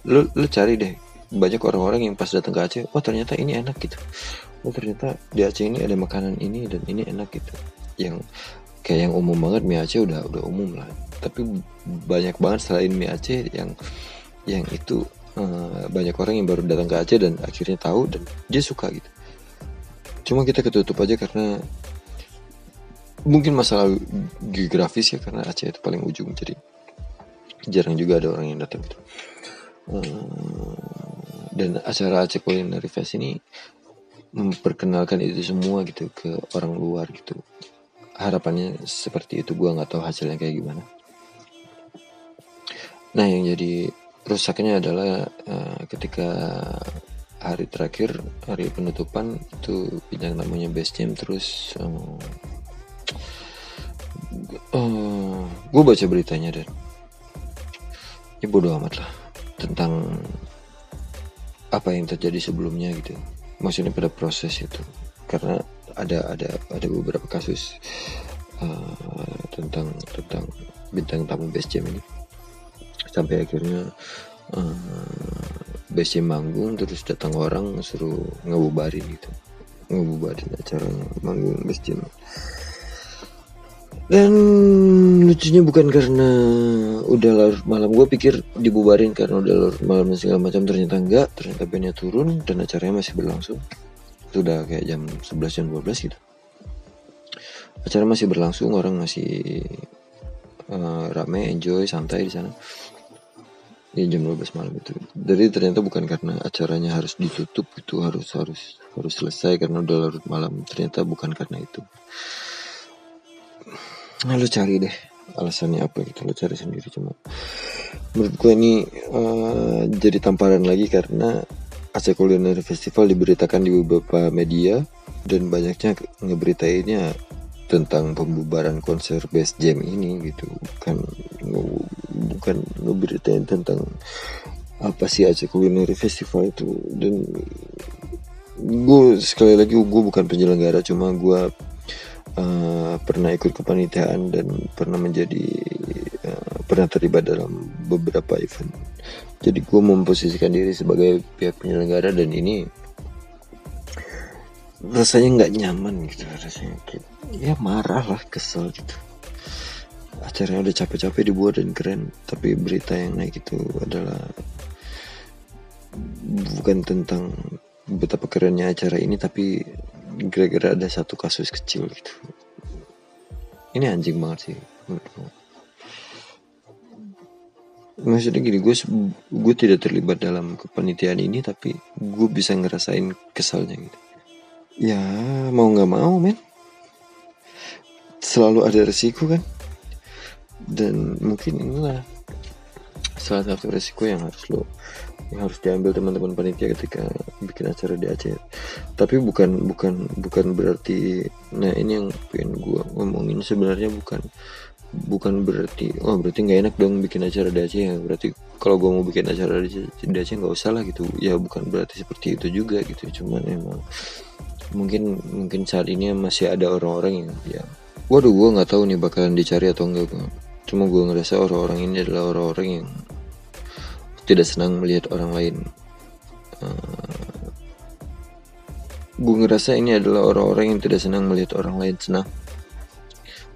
lu lu cari deh. Banyak orang-orang yang pas datang ke Aceh oh ternyata ini enak gitu oh ternyata di Aceh ini ada makanan ini dan ini enak gitu. Yang kayak yang umum banget mie Aceh udah udah umum lah. Tapi banyak banget selain mie Aceh yang yang itu uh, banyak orang yang baru datang ke Aceh dan akhirnya tahu dan dia suka gitu. Cuma kita ketutup aja karena mungkin masalah geografis ya karena Aceh itu paling ujung. Jadi jarang juga ada orang yang datang gitu. Uh, dan acara Aceh Culinary Fest ini memperkenalkan itu semua gitu ke orang luar gitu. Harapannya seperti itu. Gue nggak tahu hasilnya kayak gimana. Nah yang jadi rusaknya adalah uh, ketika hari terakhir hari penutupan itu bintang namanya base jam terus um, uh, gue baca beritanya dan. Ya bodo amat lah tentang apa yang terjadi sebelumnya gitu maksudnya pada proses itu. Karena ada ada ada beberapa kasus uh, tentang tentang bintang tamu best jam ini. Sampai akhirnya uh, best jam manggung terus datang orang suruh ngebubarin gitu. Ngebubarin acara manggung best jam. Dan lucunya bukan karena udah larut malam. Gue pikir dibubarin karena udah larut malam dan segala macam. Ternyata enggak ternyata bandnya turun dan acaranya masih berlangsung. Itu udah kayak jam 11 jam 12 gitu. Acara masih berlangsung orang masih uh, rame enjoy santai di sana. Ya jam 12 malam itu. Jadi ternyata bukan karena acaranya harus ditutup itu harus harus harus selesai karena udah larut malam. Ternyata bukan karena itu. Nah cari deh alasannya apa gitu lo cari sendiri. Cuma menurut gue ini uh, jadi tamparan lagi karena Aceh Culinary Festival diberitakan di beberapa media dan banyaknya ngeberitainnya tentang pembubaran konser Best Jam ini gitu. Bukan bukan ngeberitain tentang apa sih Aceh Culinary Festival itu. Dan gue sekali lagi gue bukan penyelenggara cuma gue uh, pernah ikut kepanitiaan dan pernah menjadi uh, pernah terlibat dalam beberapa event. Jadi gue memposisikan diri sebagai pihak penyelenggara dan ini rasanya nggak nyaman gitu rasanya kayak ya marah lah kesel gitu acaranya udah capek-capek dibuat dan keren tapi berita yang naik itu adalah bukan tentang betapa kerennya acara ini tapi gara-gara ada satu kasus kecil gitu. Ini anjing banget sih maksudnya gini gue gue tidak terlibat dalam kepanitiaan ini tapi gue bisa ngerasain kesalnya gitu. Ya mau nggak mau men. Selalu ada resiko kan? Dan mungkin inilah salah satu resiko yang harus lo yang harus diambil teman-teman panitia ketika bikin acara di Aceh. Tapi bukan bukan bukan berarti nah ini yang pengen gue ngomongin. Sebenarnya bukan bukan berarti oh berarti nggak enak dong bikin acara di Aceh ya. Berarti kalau gue mau bikin acara di, Aceh nggak usah lah gitu. Ya bukan berarti seperti itu juga gitu. Cuman emang mungkin mungkin saat ini masih ada orang-orang yang ya waduh gue nggak tahu nih bakalan dicari atau enggak cuma gue ngerasa orang-orang ini adalah orang-orang yang tidak senang melihat orang lain. Uh, gue ngerasa ini adalah orang-orang yang tidak senang melihat orang lain senang.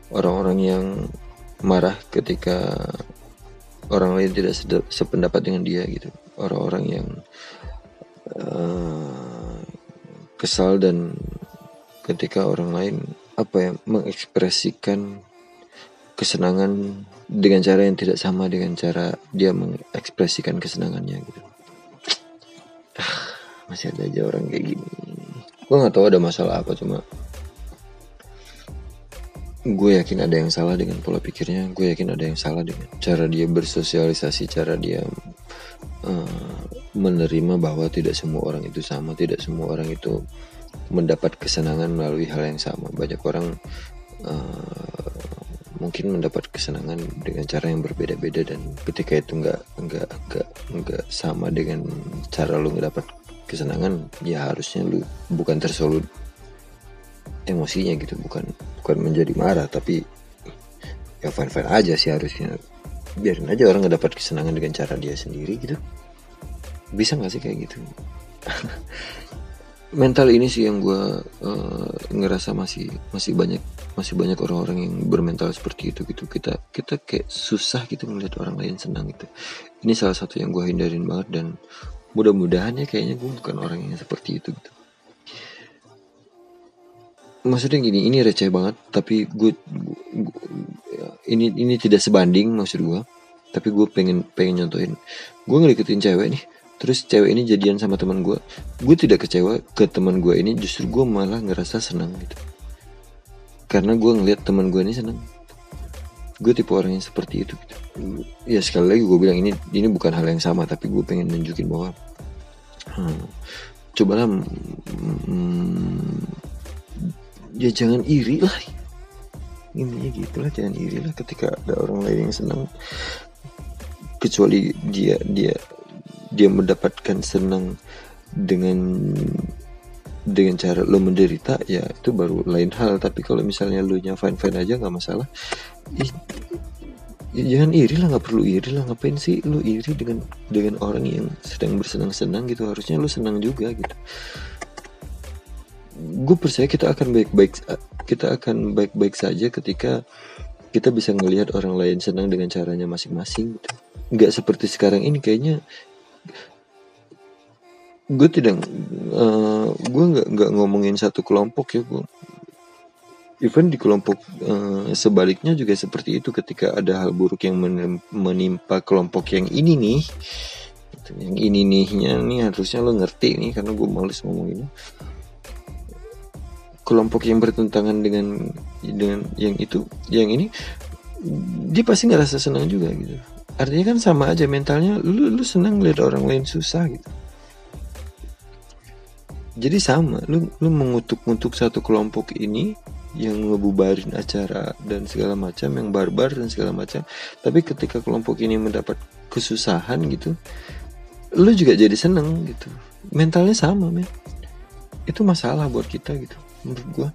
Orang-orang yang marah ketika orang lain tidak sependapat dengan dia gitu. Orang-orang yang uh, kesal dan ketika orang lain apa ya mengekspresikan kesenangan dengan cara yang tidak sama dengan cara dia mengekspresikan kesenangannya gitu. Ah, masih ada aja orang kayak gini. Gue nggak tahu ada masalah apa cuma gue yakin ada yang salah dengan pola pikirnya gue yakin ada yang salah dengan cara dia bersosialisasi cara dia uh, menerima bahwa tidak semua orang itu sama tidak semua orang itu mendapat kesenangan melalui hal yang sama. Banyak orang uh, mungkin mendapat kesenangan dengan cara yang berbeda-beda dan ketika itu nggak nggak nggak nggak sama dengan cara lu nggak dapat kesenangan ya harusnya lu bukan tersolut emosinya gitu bukan bukan menjadi marah tapi ya fine fine aja sih harusnya. Biarin aja orang nggak dapat kesenangan dengan cara dia sendiri gitu. Bisa nggak sih kayak gitu mental ini sih yang gue uh, ngerasa masih masih banyak masih banyak orang-orang yang bermental seperti itu gitu. Kita kita kayak susah gitu melihat orang lain senang gitu. Ini salah satu yang gue hindarin banget dan mudah-mudahan ya kayaknya gue bukan orang yang seperti itu gitu. Maksudnya gini ini receh banget tapi gue, ini ini tidak sebanding maksud gue tapi gue pengen pengen nyontohin. Gue ngedeketin cewek nih terus cewek ini jadian sama teman gue gue tidak kecewa ke teman gue ini justru gue malah ngerasa senang gitu. Karena gue ngeliat teman gue ini senang. Gue tipe orang yang seperti itu gitu. Ya sekali lagi gue bilang ini ini bukan hal yang sama tapi gue pengen nunjukin bahwa hmm, cobalah hmm, ya jangan iri lah. Intinya gitulah jangan iri lah ketika ada orang lain yang senang. Kecuali dia dia dia mendapatkan senang dengan dengan cara lo menderita ya itu baru lain hal. Tapi kalau misalnya lo nya fine fine aja nggak masalah. Ya, ya jangan iri lah nggak perlu iri lah. Ngapain sih lo iri dengan dengan orang yang sedang bersenang senang gitu? Harusnya lo senang juga gitu. Gue percaya kita akan baik-baik kita akan baik-baik saja ketika kita bisa ngelihat orang lain senang dengan caranya masing-masing gitu. Nggak seperti sekarang ini kayaknya gue tidak uh, gue nggak nggak ngomongin satu kelompok ya gue even di kelompok uh, sebaliknya juga seperti itu ketika ada hal buruk yang menimpa kelompok yang ini nih. Yang ini nihnya nih harusnya lo ngerti nih karena gue males ngomong ini kelompok yang bertentangan dengan dengan yang itu yang ini dia pasti ngerasa senang juga gitu. Artinya kan sama aja mentalnya lu lu senang lihat orang lain susah gitu jadi sama lu lu mengutuk-ngutuk satu kelompok ini yang ngebubarin acara dan segala macam yang barbar dan segala macam tapi ketika kelompok ini mendapat kesusahan gitu lu juga jadi seneng gitu. Mentalnya sama men. Itu masalah buat kita gitu menurut gue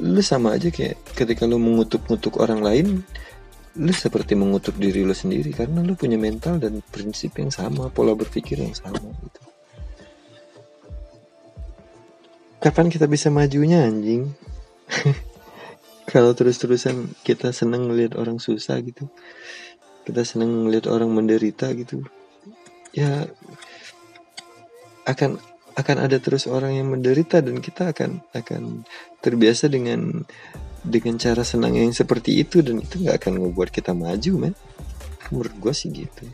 lu sama aja kayak ketika lu mengutuk-ngutuk orang lain lu seperti mengutuk diri lu sendiri karena lu punya mental dan prinsip yang sama pola berpikir yang sama gitu. Kapan kita bisa majunya anjing? Kalau terus-terusan kita seneng ngeliat orang susah gitu. Kita seneng ngeliat orang menderita gitu. Ya akan akan ada terus orang yang menderita dan kita akan akan terbiasa dengan dengan cara senang yang seperti itu dan itu nggak akan membuat kita maju men. Menurut gue sih gitu.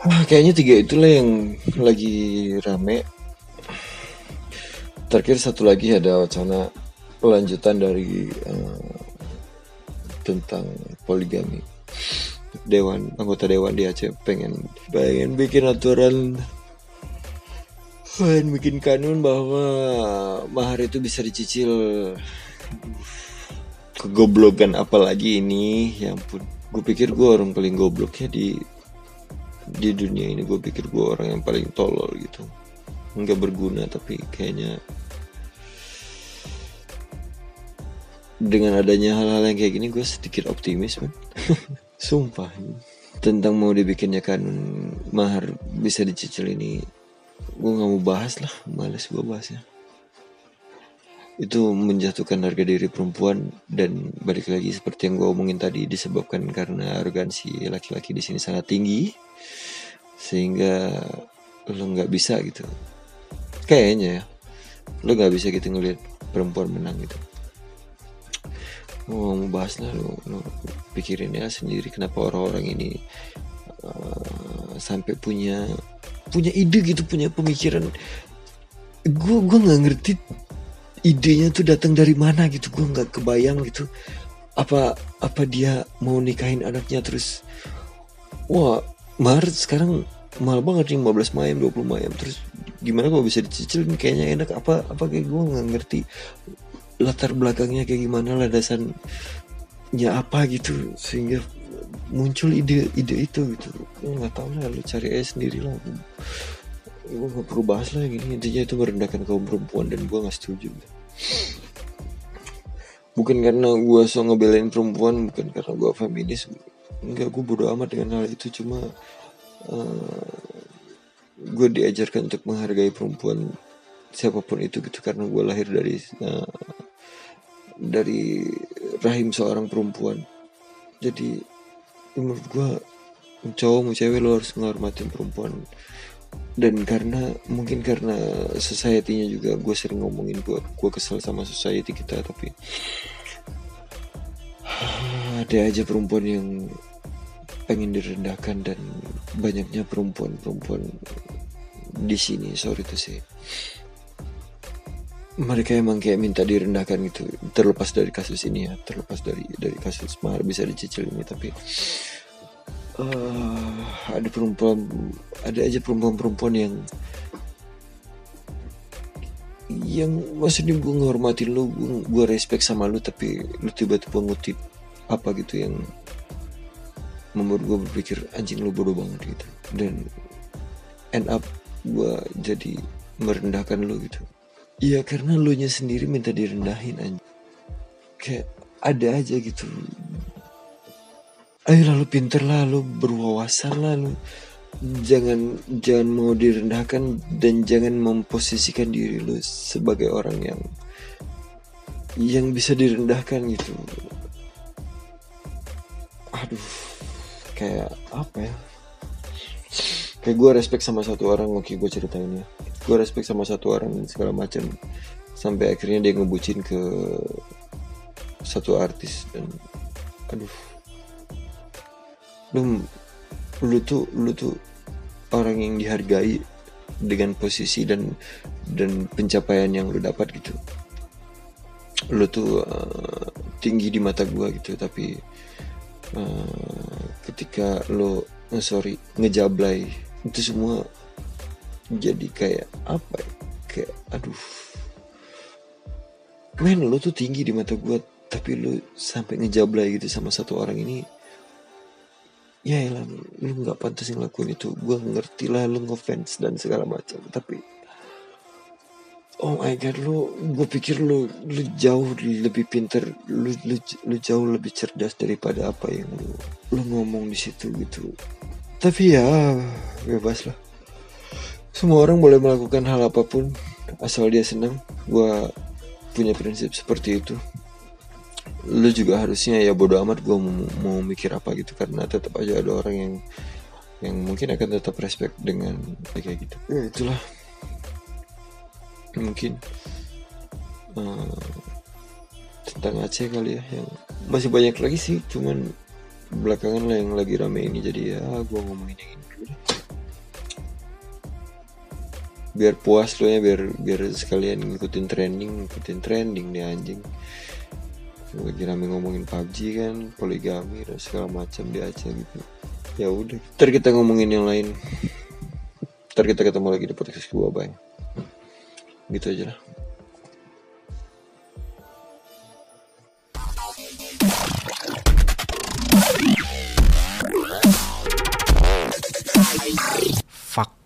Ah, kayaknya tiga itulah yang lagi rame. Terakhir satu lagi ada wacana lanjutan dari uh, tentang poligami. Dewan anggota dewan di Aceh pengen pengen bikin aturan pengen bikin kanun bahwa mahar itu bisa dicicil. Kegoblokan apalagi ini? Ya ampun gue pikir gue orang paling goblok ya di di dunia ini. Gue pikir gue orang yang paling tolol gitu. Nggak berguna tapi kayaknya dengan adanya hal-hal yang kayak gini gue sedikit optimis man sumpah tentang mau dibikinnya kan mahar bisa dicicil ini gue nggak mau bahas lah males gue bahasnya. Itu menjatuhkan harga diri perempuan dan balik lagi seperti yang gue omongin tadi disebabkan karena arogansi laki-laki di sini sangat tinggi sehingga lo nggak bisa gitu. Kayaknya ya lo nggak bisa gitu ngelihat perempuan menang gitu. Mau bahas lah lo, lo pikirin ya sendiri kenapa orang-orang ini uh, sampai punya punya ide gitu punya pemikiran. Gue gue nggak ngerti idenya tuh datang dari mana gitu. Gue nggak kebayang gitu apa apa dia mau nikahin anaknya terus. Wah Maret sekarang mahal banget nih 15 mayam 20 mayam terus gimana kalau bisa dicicil kayaknya enak. Apa apa kayak gue nggak ngerti latar belakangnya kayak gimana lah dasarnya apa gitu. Sehingga muncul ide-ide itu gitu. Gue nggak tahu lah lu cari aja sendiri lah. Gue nggak perlu bahas lah gini. Intinya itu merendahkan kaum perempuan dan gue nggak setuju. Bukan karena gue so ngebelain perempuan bukan karena gue feminis. Enggak gue bodo amat dengan hal itu. Cuma uh, eh, gue diajarkan untuk menghargai perempuan siapa pun itu gitu. Karena gue lahir dari uh, dari rahim seorang perempuan. Jadi menurut gue cowok mau cewek lo harus menghormatin perempuan. Dan karena mungkin karena society-nya juga gue sering ngomongin gue gue kesel sama society kita tapi ada aja perempuan yang pengen direndahkan dan banyaknya perempuan-perempuan di sini. Sorry tuh sih mereka emang kayak minta direndahkan gitu. Terlepas dari kasus ini ya terlepas dari dari kasus mahar bisa dicicil ini tapi uh, ada perempuan ada aja perempuan-perempuan yang yang maksudnya gue ngehormatin lu gue respect sama lu tapi lu tiba-tiba ngutip apa gitu yang membuat gue berpikir anjing lu bodoh banget gitu. Dan end up gue jadi merendahkan lu gitu Iya karena lu nya sendiri minta direndahin aja. Kayak ada aja gitu. Ayo lalu pinter lah lu berwawasan lah lu. Jangan jangan mau direndahkan dan jangan memposisikan diri lu sebagai orang yang yang bisa direndahkan gitu. Aduh, kayak apa ya? Kayak gue respect sama satu orang, oke gue ceritain ya gue respect sama satu orang dan segala macam. Sampai akhirnya dia ngebucin ke satu artis dan aduh. Lu lu tuh lu tuh orang yang dihargai dengan posisi dan dan pencapaian yang lu dapat gitu. Lu tuh uh, tinggi di mata gue gitu tapi uh, ketika lo uh, sorry ngejablay itu semua jadi kayak apa ya? kayak aduh. Men lo tuh tinggi di mata gue tapi lo sampai ngejablay gitu sama satu orang ini ya elah lu nggak pantas ngelakuin itu. Gue ngerti lah lu ngefans dan segala macam tapi oh my god lu gue pikir lu lu jauh lebih pinter lu, lu lu jauh lebih cerdas daripada apa yang lu lu ngomong di situ gitu. Tapi ya bebas lah semua orang boleh melakukan hal apa pun asal dia senang. Gue punya prinsip seperti itu. Lu juga harusnya ya bodo amat gue mau, mau mikir apa gitu. Karena tetap aja ada orang yang yang mungkin akan tetap respect dengan ya kayak gitu. Ya itulah. Mungkin uh, tentang Aceh kali ya yang masih banyak lagi sih. Cuman belakangan lah yang lagi rame ini. Jadi ya gue ngomongin yang ini biar puas lo ya biar biar sekalian ngikutin trending ngikutin trending nih anjing. Lagi rame ngomongin PUBG kan poligami dan segala macam di Aceh gitu. Ya udah ntar kita ngomongin yang lain. Ntar kita ketemu lagi di podcast gua bye. Gitu aja lah. Fuck